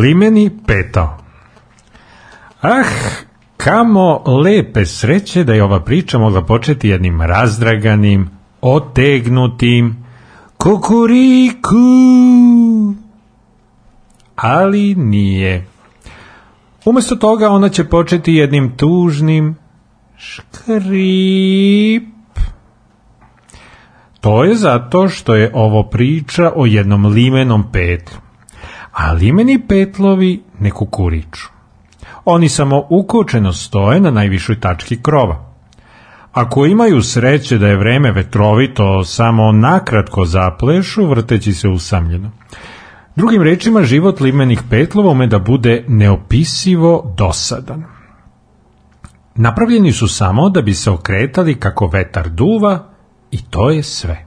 limeni petao. Ah, kamo lepe sreće da je ova priča mogla početi jednim razdraganim, otegnutim, kukuriku, ali nije. Umesto toga ona će početi jednim tužnim škrip. To je zato što je ovo priča o jednom limenom petlu a limeni petlovi ne kukuriču. Oni samo ukočeno stoje na najvišoj tački krova. Ako imaju sreće da je vreme vetrovito, samo nakratko zaplešu, vrteći se usamljeno. Drugim rečima, život limenih petlova ume da bude neopisivo dosadan. Napravljeni su samo da bi se okretali kako vetar duva i to je sve.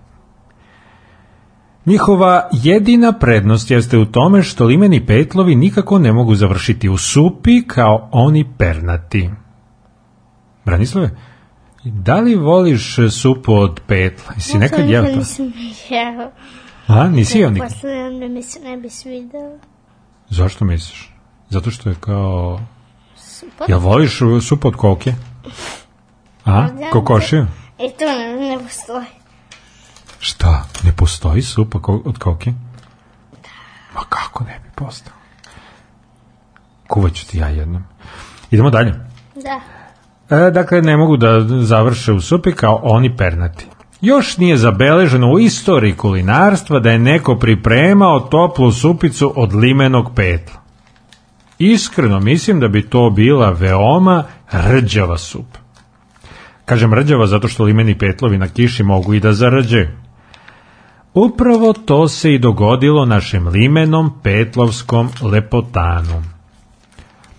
Njihova jedina prednost jeste u tome što limeni petlovi nikako ne mogu završiti u supi kao oni pernati. Branislave, da li voliš supu od petla? Jesi no, nekad jeo to? Nisam jeo. A, nisi jeo nikad? Posledam da mi se ne bi svidao. Zašto misliš? Zato što je kao... Supot? Ja voliš supu od koke? A, kokošiju? I e, to ne, ne postoji. Šta? Ne postoji supa od Da. Ma kako ne bi postao? Kuvaću ti ja jednom. Idemo dalje. Da. E, dakle, ne mogu da završe u supi kao oni pernati. Još nije zabeleženo u istoriji kulinarstva da je neko pripremao toplu supicu od limenog petla. Iskreno mislim da bi to bila veoma rđava supa. Kažem rđava zato što limeni petlovi na kiši mogu i da zarađaju. Upravo to se i dogodilo našem limenom petlovskom lepotanu.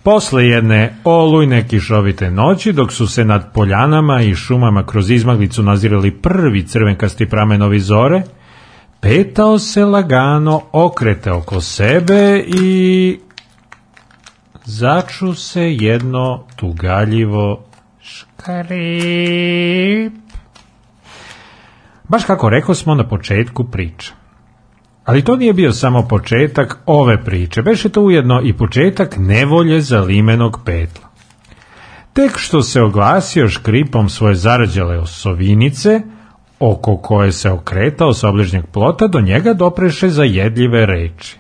Posle jedne olujne kišovite noći, dok su se nad poljanama i šumama kroz izmaglicu nazirali prvi crvenkasti pramenovi zore, petao se lagano, okrete oko sebe i... Začu se jedno tugaljivo škarip. Baš kako rekao smo na početku priče. Ali to nije bio samo početak ove priče, već je to ujedno i početak nevolje za limenog petla. Tek što se oglasio škripom svoje zarađale osovinice, oko koje se okretao sa obližnjeg plota, do njega dopreše zajedljive reči.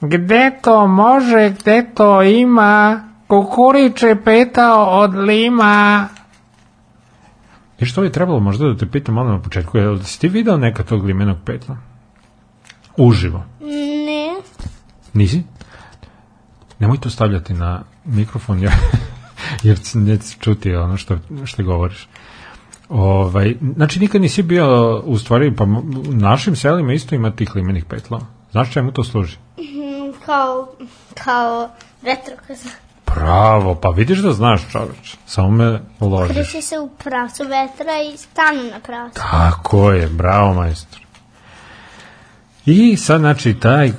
Gde to može, gde to ima, kukuriče petao od lima. I e, što bi trebalo možda da te pitam malo na početku, je li si ti video neka tog limenog petla? Uživo. Ne. Nisi? Nemoj to stavljati na mikrofon, jer, jer neće čuti ono što, što govoriš. Ovaj, znači nikad nisi bio u stvari, pa u našim selima isto ima tih limenih petlova. Znaš čemu to služi? Mhm, kao, kao vetrokazan. Bravo, pa vidiš da znaš čoveč. Samo me ložiš. Kreće se u pravcu vetra i stanu na pravcu. Tako je, bravo majstor. I sad, znači, taj e,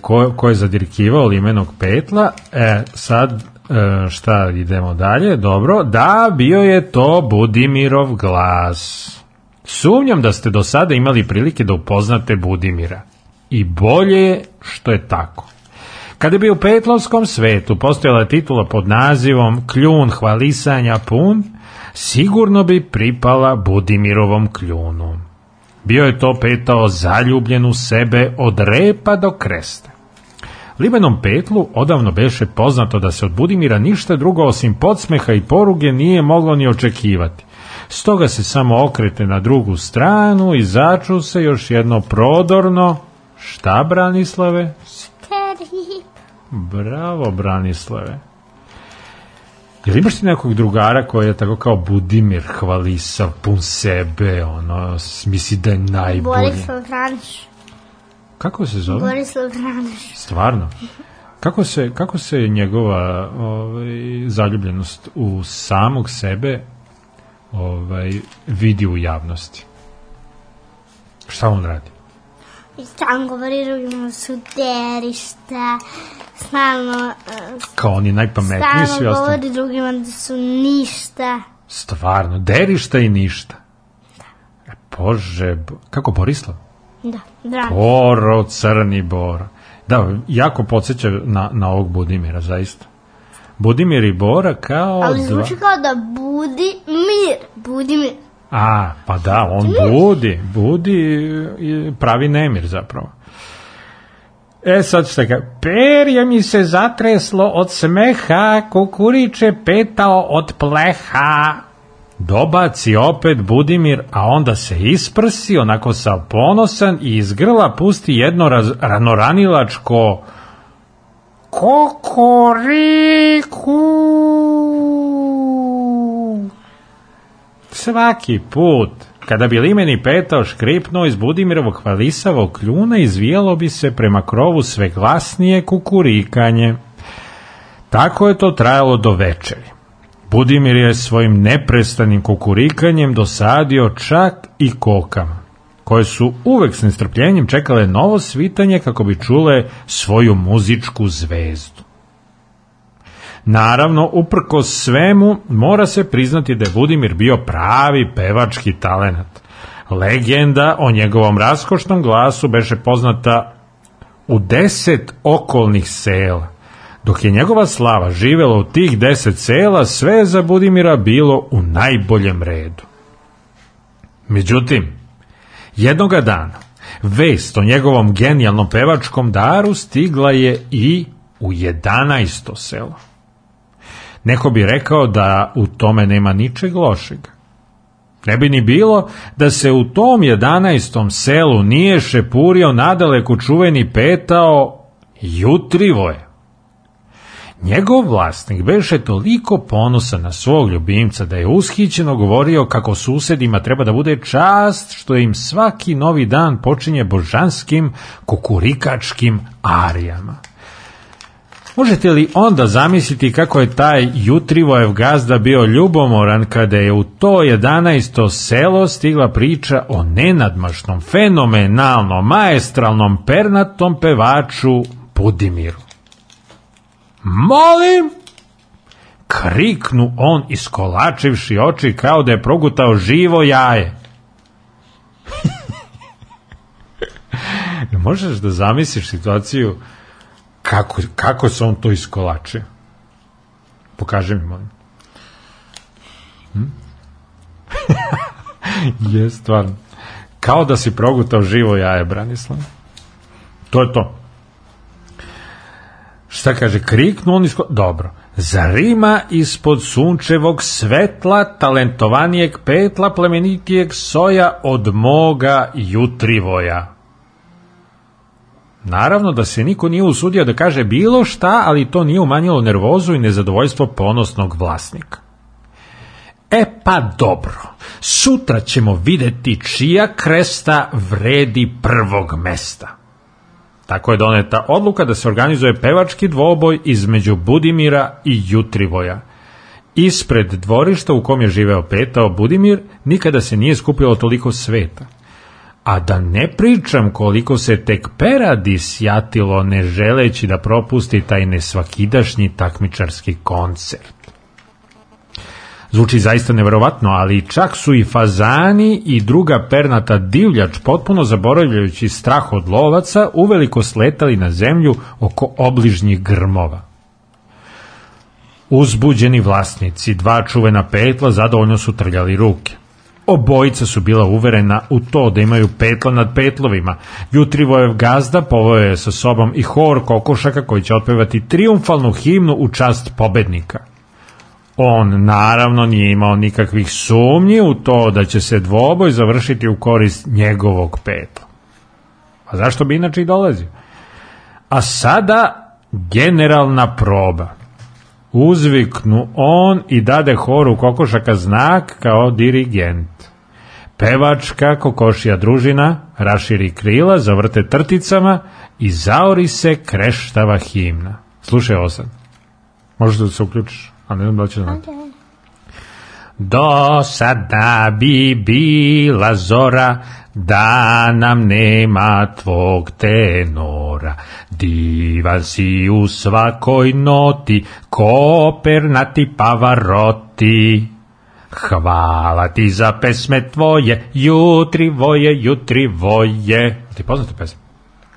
ko, ko je zadirkivao limenog petla, e, sad e, šta idemo dalje, dobro, da, bio je to Budimirov glas. Sumnjam da ste do sada imali prilike da upoznate Budimira. I bolje je što je tako. Kada bi u petlovskom svetu postojala titula pod nazivom Kljun hvalisanja pun, sigurno bi pripala Budimirovom kljunu. Bio je to petao zaljubljen u sebe od repa do kresta. Libanom petlu odavno beše poznato da se od Budimira ništa drugo osim podsmeha i poruge nije moglo ni očekivati. Stoga se samo okrete na drugu stranu i začu se još jedno prodorno. Šta, Branislave? Stari. Bravo, Branislave. Jel imaš ti nekog drugara koji je tako kao Budimir sa pun sebe, ono, misli da je najbolji? Borislav Vraniš. Kako se zove? Borislav Vraniš. Stvarno? Kako se, kako se njegova ovaj, zaljubljenost u samog sebe ovaj, vidi u javnosti? Šta on radi? i stalno govorimo suderišta, stvarno... Kao oni najpametniji svi ostali. Stalno govori drugima da su ništa. Stvarno, derišta i ništa. Da. E, Bože, kako Borislav? Da, drago. Boro, crni Boro. Da, jako podsjeća na, na ovog Budimira, zaista. Budimir i Bora kao... Ali zvuči dva... kao da budi mir, budi mir. A, pa da, on budi, budi i pravi nemir zapravo. E sad šta ga, perje mi se zatreslo od smeha, kukuriče petao od pleha. Dobaci opet Budimir, a onda se isprsi, onako sa ponosan i iz grla pusti jedno raz, ranoranilačko... Kokoriku! Svaki put, kada bi limeni petao škripno iz Budimirovog hvalisavog kljuna, izvijalo bi se prema krovu sve glasnije kukurikanje. Tako je to trajalo do večeri. Budimir je svojim neprestanim kukurikanjem dosadio čak i kokama, koje su uvek s nestrpljenjem čekale novo svitanje kako bi čule svoju muzičku zvezdu. Naravno, uprko svemu, mora se priznati da je Budimir bio pravi pevački talent. Legenda o njegovom raskošnom glasu beše poznata u deset okolnih sela. Dok je njegova slava živela u tih deset sela, sve je za Budimira bilo u najboljem redu. Međutim, jednoga dana, vest o njegovom genijalnom pevačkom daru stigla je i u 11. selo. Neko bi rekao da u tome nema ničeg lošeg. Ne bi ni bilo da se u tom 11. selu nije šepurio nadaleko čuveni petao Jutrivoje. Njegov vlasnik beše toliko ponosan na svog ljubimca da je ushićeno govorio kako susedima treba da bude čast što im svaki novi dan počinje božanskim kukurikačkim arijama. Možete li onda zamisliti kako je taj Jutrivojev gazda bio ljubomoran kada je u to 11. selo stigla priča o nenadmašnom, fenomenalnom, maestralnom, pernatom pevaču Budimiru. Molim! Kriknu on iskolačivši oči kao da je progutao živo jaje. Možeš da zamisliš situaciju kako, kako se on to iskolačio? Pokaži mi, molim. Hm? je stvarno. Kao da si progutao živo jaje, Branislav. To je to. Šta kaže, kriknu on isko... Dobro. Zarima ispod sunčevog svetla talentovanijeg petla plemenitijeg soja od moga jutrivoja. Naravno da se niko nije usudio da kaže bilo šta, ali to nije umanjilo nervozu i nezadovoljstvo ponosnog vlasnika. E pa dobro, sutra ćemo videti čija kresta vredi prvog mesta. Tako je doneta odluka da se organizuje pevački dvoboj između Budimira i Jutrivoja. Ispred dvorišta u kom je živeo Petao Budimir nikada se nije skupilo toliko sveta a da ne pričam koliko se tek Peradi sjatilo ne želeći da propusti taj nesvakidašnji takmičarski koncert. Zvuči zaista neverovatno, ali čak su i fazani i druga pernata divljač, potpuno zaboravljajući strah od lovaca, uveliko sletali na zemlju oko obližnjih grmova. Uzbuđeni vlasnici, dva čuvena petla, zadovoljno su trljali ruke. Obojica su bila uverena u to da imaju petlo nad petlovima. Jutrivojev gazda poveo je sa sobom i hor kokošaka koji će otpevati triumfalnu himnu u čast pobednika. On naravno nije imao nikakvih sumnji u to da će se dvoboj završiti u korist njegovog petla. A zašto bi inače i dolazio? A sada generalna proba. Uzviknu on i dade horu kokošaka znak kao dirigent. Pevačka kokošija družina raširi krila, zavrte trticama i zaori se kreštava himna. Slušaj ovo sad. Možeš da se uključiš, a ne znam da će da znati. Okay. Do sada bi bila zora da nam nema tvog tenora. Divan si u svakoj noti, kopernati pavaroti. Hvala ti za pesme tvoje, jutrivoje, jutrivoje. Ti poznate pesme?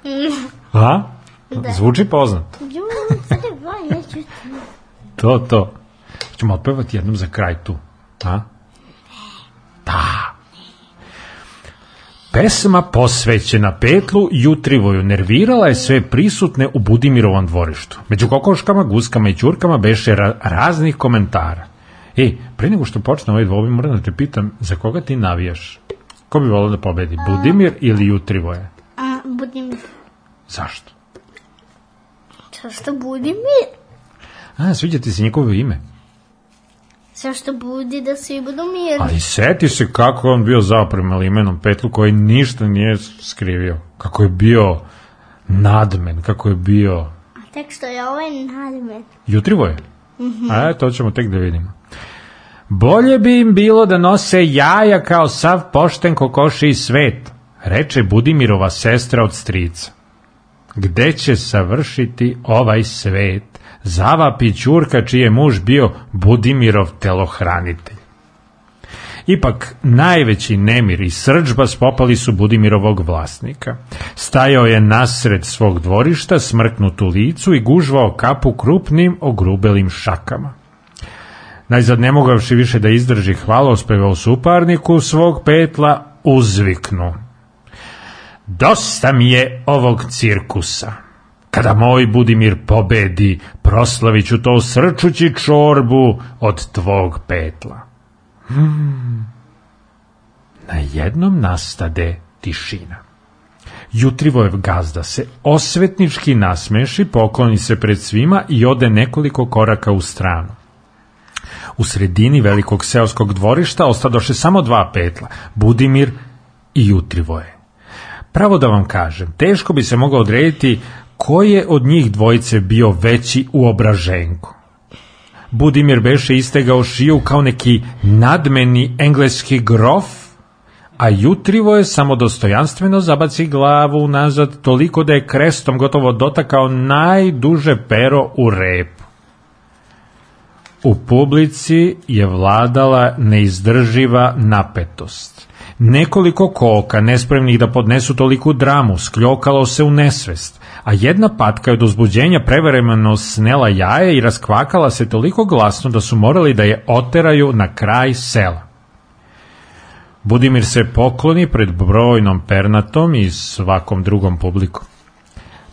Mm. A? Da. Zvuči poznat. to, to. Ćemo otpevati jednom za kraj tu. A? Da. Pesma posvećena petlu jutrivoju nervirala je sve prisutne u Budimirovom dvorištu. Među kokoškama, guskama i ćurkama beše ra raznih komentara. E, pre nego što počne ovaj dvobi, moram da te pitam, za koga ti navijaš? Ko bi volao da pobedi, Budimir ili Jutrivoje? A, Budimir. Zašto? Zašto Budimir? A, sviđa ti se njegovo ime? Sve što budi da svi budu mirni. Ali seti se kako on bio zaprema imenom Petlu koji ništa nije skrivio. Kako je bio nadmen, kako je bio... A tek što je ovaj nadmen. Jutrivo je. Mm -hmm. A to ćemo tek da vidimo. Bolje bi im bilo da nose jaja kao sav pošten kokoši i svet, reče Budimirova sestra od strica gde će savršiti ovaj svet, zavapi Ćurka čiji je muž bio Budimirov telohranitelj. Ipak, najveći nemir i srđba spopali su Budimirovog vlasnika. Stajao je nasred svog dvorišta, smrknut licu i gužvao kapu krupnim ogrubelim šakama. Najzad ne nemogavši više da izdrži hvalospeve o suparniku svog petla, uzviknu. Dosta mi je ovog cirkusa. Kada moj Budimir pobedi, proslaviću to srčući čorbu od tvog petla. Hmm. Na jednom nastade tišina. Jutrivojev gazda se osvetnički nasmeši, pokloni se pred svima i ode nekoliko koraka u stranu. U sredini velikog seoskog dvorišta ostadoše samo dva petla, Budimir i Jutrivoje. Pravo da vam kažem, teško bi se mogao odrediti ko je od njih dvojice bio veći u obraženku. Budimir beše istegao šiju kao neki nadmeni engleski grof, a jutrivo je samodostojanstveno zabaci glavu nazad toliko da je krestom gotovo dotakao najduže pero u repu. U publici je vladala neizdrživa napetost. Nekoliko kolka, nespremnih da podnesu toliku dramu, skljokalo se u nesvest, a jedna patka je od uzbuđenja prevremeno snela jaje i raskvakala se toliko glasno da su morali da je oteraju na kraj sela. Budimir se pokloni pred brojnom pernatom i svakom drugom publikom.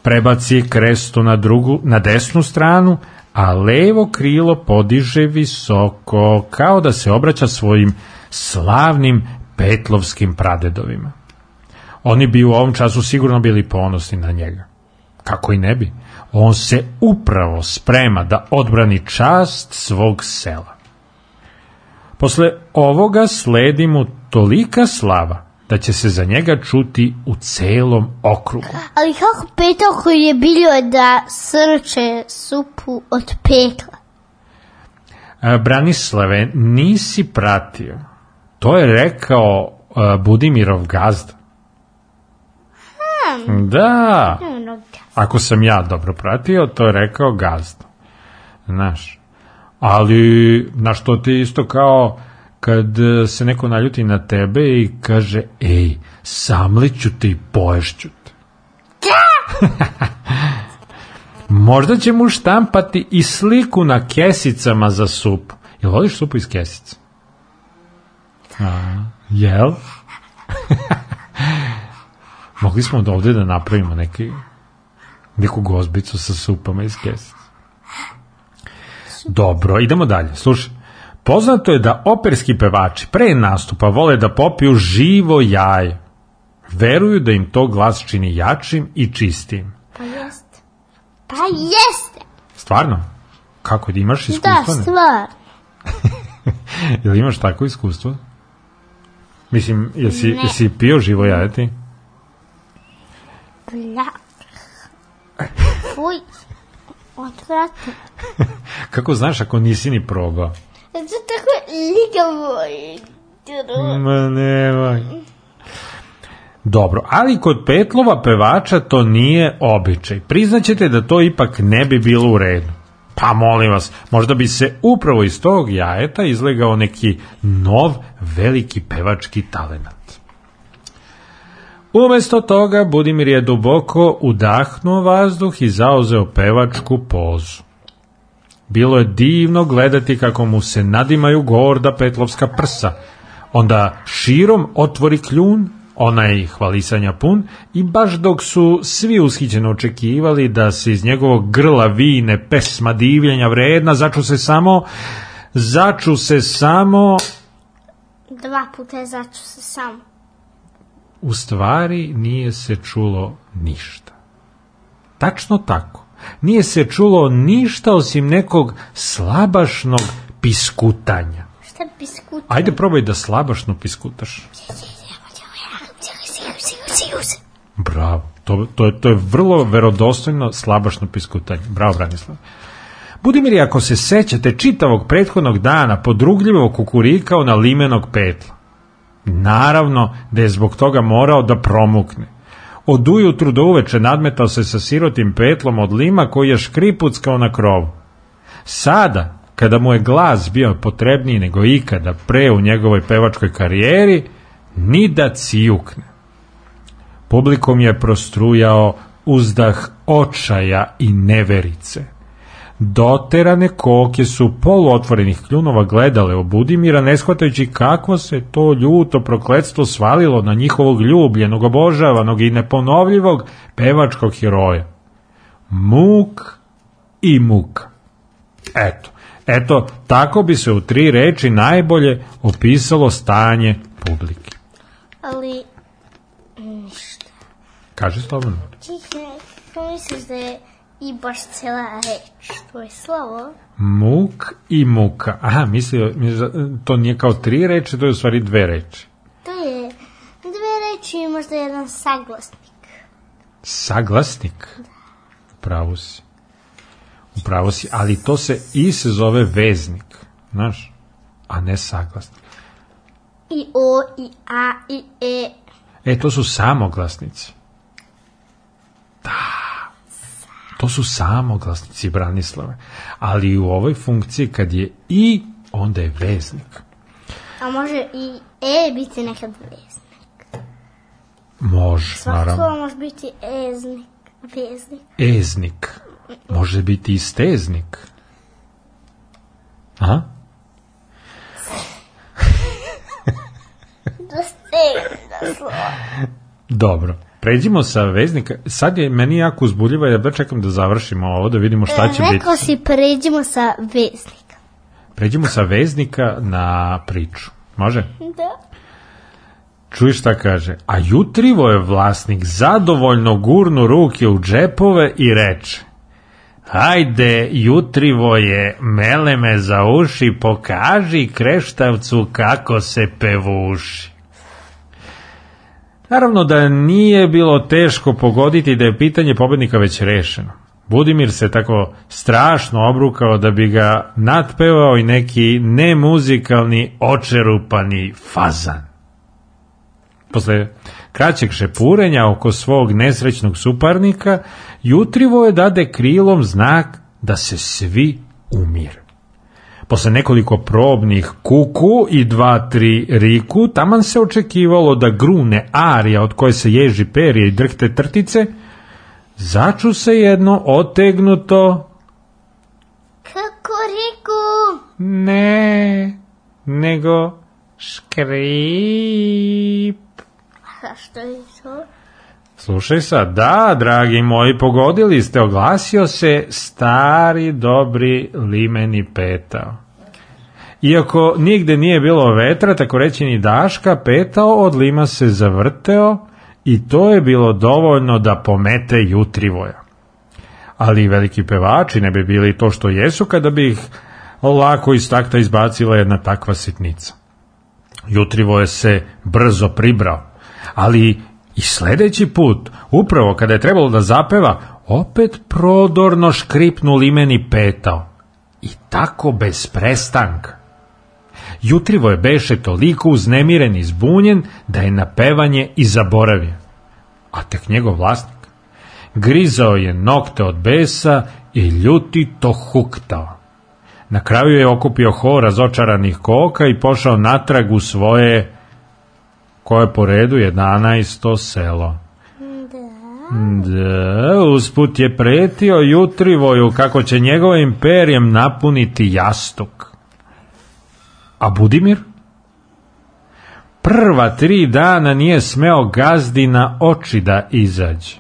Prebaci krestu na, drugu, na desnu stranu, a levo krilo podiže visoko, kao da se obraća svojim slavnim petlovskim pradedovima. Oni bi u ovom času sigurno bili ponosni na njega. Kako i ne bi. On se upravo sprema da odbrani čast svog sela. Posle ovoga sledi mu tolika slava da će se za njega čuti u celom okrugu. Ali kako petak koji je bilo da srče supu od pekla? E, Branislave, nisi pratio To je rekao uh, Budimirov gazda. Hmm. Da. Ako sam ja dobro pratio, to je rekao gazda. Znaš. Ali, na što ti isto kao kad e, se neko naljuti na tebe i kaže, ej, samliću te i poješću te. Možda će mu štampati i sliku na kesicama za supu. Jel voliš supu iz kesica? A, jel? Mogli smo da ovde da napravimo neki neku gozbicu sa supama iz kesa. Dobro, idemo dalje. Slušaj, poznato je da operski pevači pre nastupa vole da popiju živo jaje. Veruju da im to glas čini jačim i čistim. Pa jeste. Pa jeste. Stvarno? Kako, da imaš da, iskustvo? Da, stvarno. Jel imaš tako iskustvo? Mislim, jesi, ne. jesi pio živo jaje ti? Da. Fuj, odvratno. Kako znaš ako nisi ni probao? Zato tako ligavo. Ma nemoj. Dobro, ali kod Petlova pevača to nije običaj. Priznaćete da to ipak ne bi bilo u redu. Pa molim vas, možda bi se upravo iz tog jajeta izlegao neki nov veliki pevački talenat. Umesto toga Budimir je duboko udahnuo vazduh i zauzeo pevačku pozu. Bilo je divno gledati kako mu se nadimaju gorda petlovska prsa. Onda širom otvori kljun onaj hvalisanja pun i baš dok su svi ushićeno očekivali da se iz njegovog grla vine pesma divljenja vredna, začu se samo začu se samo dva puta je začu se samo u stvari nije se čulo ništa tačno tako nije se čulo ništa osim nekog slabašnog piskutanja šta piskutanje? ajde probaj da slabašno piskutaš je, Juze. Bravo. To, to, je, to je vrlo verodostojno slabašno piskutanje. Bravo, Branislav. Budimir, ako se sećate čitavog prethodnog dana podrugljivo kukurikao na limenog petla. Naravno da je zbog toga morao da promukne. Od ujutru do uveče nadmetao se sa sirotim petlom od lima koji je škripuckao na krovu. Sada, kada mu je glas bio potrebniji nego ikada pre u njegovoj pevačkoj karijeri, ni da cijukne publikom je prostrujao uzdah očaja i neverice. Doterane koke su poluotvorenih kljunova gledale u Budimira, ne shvatajući kako se to ljuto prokledstvo svalilo na njihovog ljubljenog, obožavanog i neponovljivog pevačkog heroja. Muk i muk. Eto, eto, tako bi se u tri reči najbolje opisalo stanje publike. Ali, mm, Kaže slobodno. Čih, kako misliš da je i baš cela reč, to je slovo? Muk i muka. Aha, mislio, da, to nije kao tri reči, to je u stvari dve reči. To je dve reči i možda jedan saglasnik. Saglasnik? Da. Upravo si. Upravo si, ali to se i se zove veznik, znaš, a ne saglasnik. I o, i a, i e. E, to su samoglasnici. Da. To su samoglasnici Branislave. Ali u ovoj funkciji kad je i, onda je veznik. A može i e biti nekad veznik. Može, Svako naravno. Svako može biti eznik. Veznik. Eznik. Može biti i steznik. A? da stegna slovo. Dobro. Pređimo sa veznika. Sad je meni jako uzbudljivo, ja čekam da završimo ovo, da vidimo šta će Rekao biti. Rekao si pređimo sa veznika. Pređimo sa veznika na priču. Može? Da. Čuješ šta kaže? A jutrivo je vlasnik zadovoljno gurnu ruke u džepove i reče Hajde, jutrivo je, meleme za uši, pokaži kreštavcu kako se pevuši. Naravno da nije bilo teško pogoditi da je pitanje pobednika već rešeno. Budimir se tako strašno obrukao da bi ga natpevao i neki nemuzikalni očerupani fazan. Posle kraćeg šepurenja oko svog nesrećnog suparnika, jutrivo je dade krilom znak da se svi umire posle nekoliko probnih kuku i dva, tri riku, taman se očekivalo da grune arija od koje se ježi perje i drhte trtice, začu se jedno otegnuto... Kako riku? Ne, nego škrip. A što je to? Slušaj sad, da, dragi moji, pogodili ste, oglasio se stari dobri limeni petao. Iako nigde nije bilo vetra, tako reći ni daška, petao od lima se zavrteo i to je bilo dovoljno da pomete jutrivoja. Ali veliki pevači ne bi bili to što jesu kada bi ih lako iz takta izbacila jedna takva sitnica. Jutrivoje se brzo pribrao, ali I sledeći put, upravo kada je trebalo da zapeva, opet prodorno škripnu limeni petao. I tako bez prestanka. Jutrivo je beše toliko uznemiren i zbunjen da je na pevanje i zaboravio. A tek njegov vlasnik. Grizao je nokte od besa i ljuti to huktao. Na kraju je okupio hor razočaranih koka i pošao natrag u svoje Ko je po redu? 11. selo. Da, usput je pretio Jutrivoju kako će njegovim imperijem napuniti jastuk. A Budimir? Prva tri dana nije smeo gazdi na oči da izađe.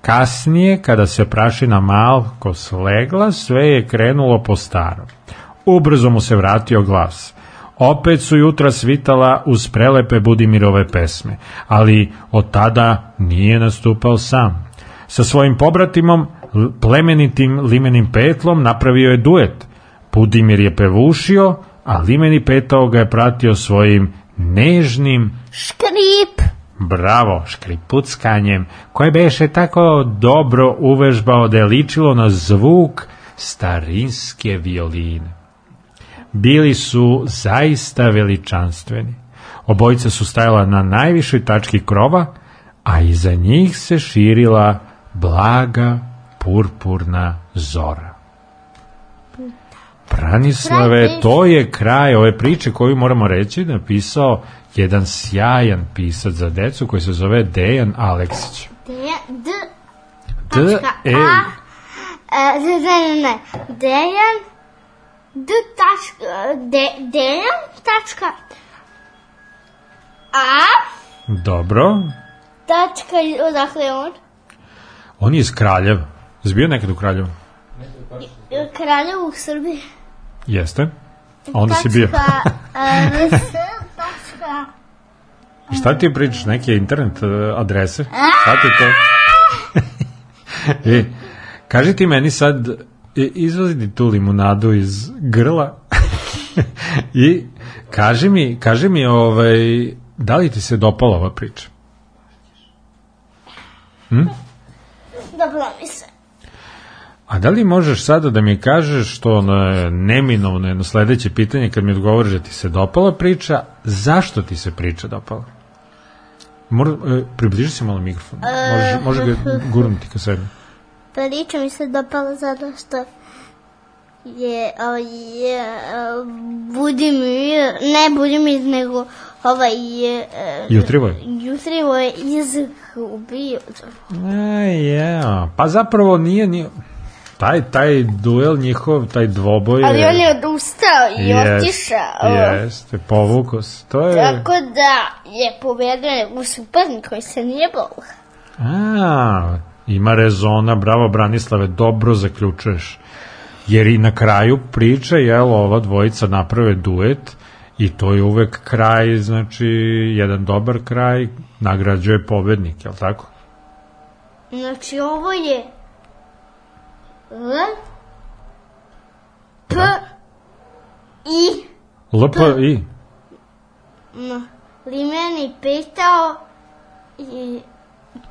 Kasnije, kada se prašina malko slegla, sve je krenulo po starom. Ubrzo mu se vratio glas opet su jutra svitala uz prelepe Budimirove pesme, ali od tada nije nastupao sam. Sa svojim pobratimom, plemenitim limenim petlom, napravio je duet. Budimir je pevušio, a limeni petao ga je pratio svojim nežnim škrip. Bravo, škripuckanjem, koje beše tako dobro uvežbao da je ličilo na zvuk starinske violine bili su zaista veličanstveni. Obojica su stajala na najvišoj tački krova, a iza njih se širila blaga purpurna zora. Branislave, to je kraj ove priče koju moramo reći, da napisao jedan sjajan pisac za decu koji se zove Dejan Aleksić. Dejan, D, D, E, ne, ne, Dejan, d tačka, de, dejan tačka a dobro tačka odakle on on je iz Kraljeva zbio nekad u Kraljevu Kraljevu u Srbiji jeste a onda tačka, si bio tačka I šta ti pričaš, neke internet e, adrese? Šta ti to? e, kaži ti meni sad, E, izvadi tu limunadu iz grla i kaži mi, kaži mi ovaj, da li ti se dopala ova priča? Hm? Dobro mi se. A da li možeš sada da mi kažeš što ono, neminovno jedno sledeće pitanje kad mi odgovoriš da ti se dopala priča, zašto ti se priča dopala? Mor, e, približi se malo mikrofon. E, može, može ga gurnuti ka sebi priča mi se dopala zato što je, o, ovaj, je o, eh, Budimir, ne Budimir, nego ovaj je... Eh, jutrivo je? Jutrivo je izgubio. E, ja, pa zapravo nije, nije taj, taj duel njihov, taj dvoboj je... Ali on je odustao i yes, otišao. Jeste, povukao se, to je... Tako da je pobedio u suparnik koji se nije bol. A, Ima rezona, bravo Branislave, dobro zaključuješ. Jer i na kraju priče, jel, ova dvojica naprave duet i to je uvek kraj, znači, jedan dobar kraj, nagrađuje pobednik, jel tako? Znači, ovo je L P da. I L P I Li meni pitao i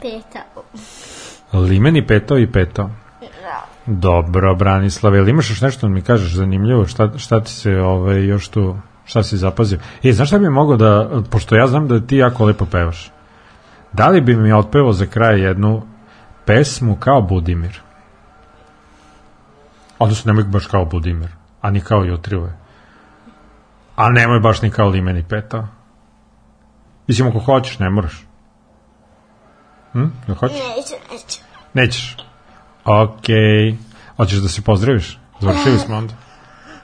petao. Limeni peto i peto. Da. Dobro, Branislave, ili imaš još nešto da mi kažeš zanimljivo? Šta, šta ti se ovaj, još tu, šta si zapazio? E, znaš šta bi mogao da, pošto ja znam da ti jako lepo pevaš, da li bi mi otpevao za kraj jednu pesmu kao Budimir? Odnosno, nemoj baš kao Budimir, a ni kao Jotrivoje. A nemoj baš ni kao Limeni Peta. Mislim, ako hoćeš, ne moraš. Hm? Jel hoćeš? Neću, neću. Nećeš? Okej. Okay. Hoćeš da se pozdraviš? Završili smo onda.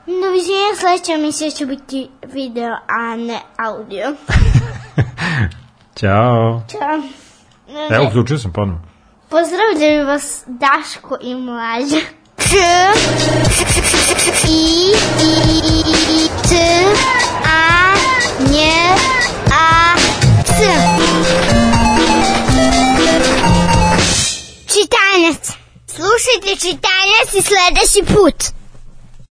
Doviđenja, sledeća misija će biti video, a ne audio. Ćao. Ćao. Evo, uključio sam ponovno. Pozdravljam vas Daško i Mlađa. K I I T A Nje A C čitanac. Slušajte čitanac i sledeći put.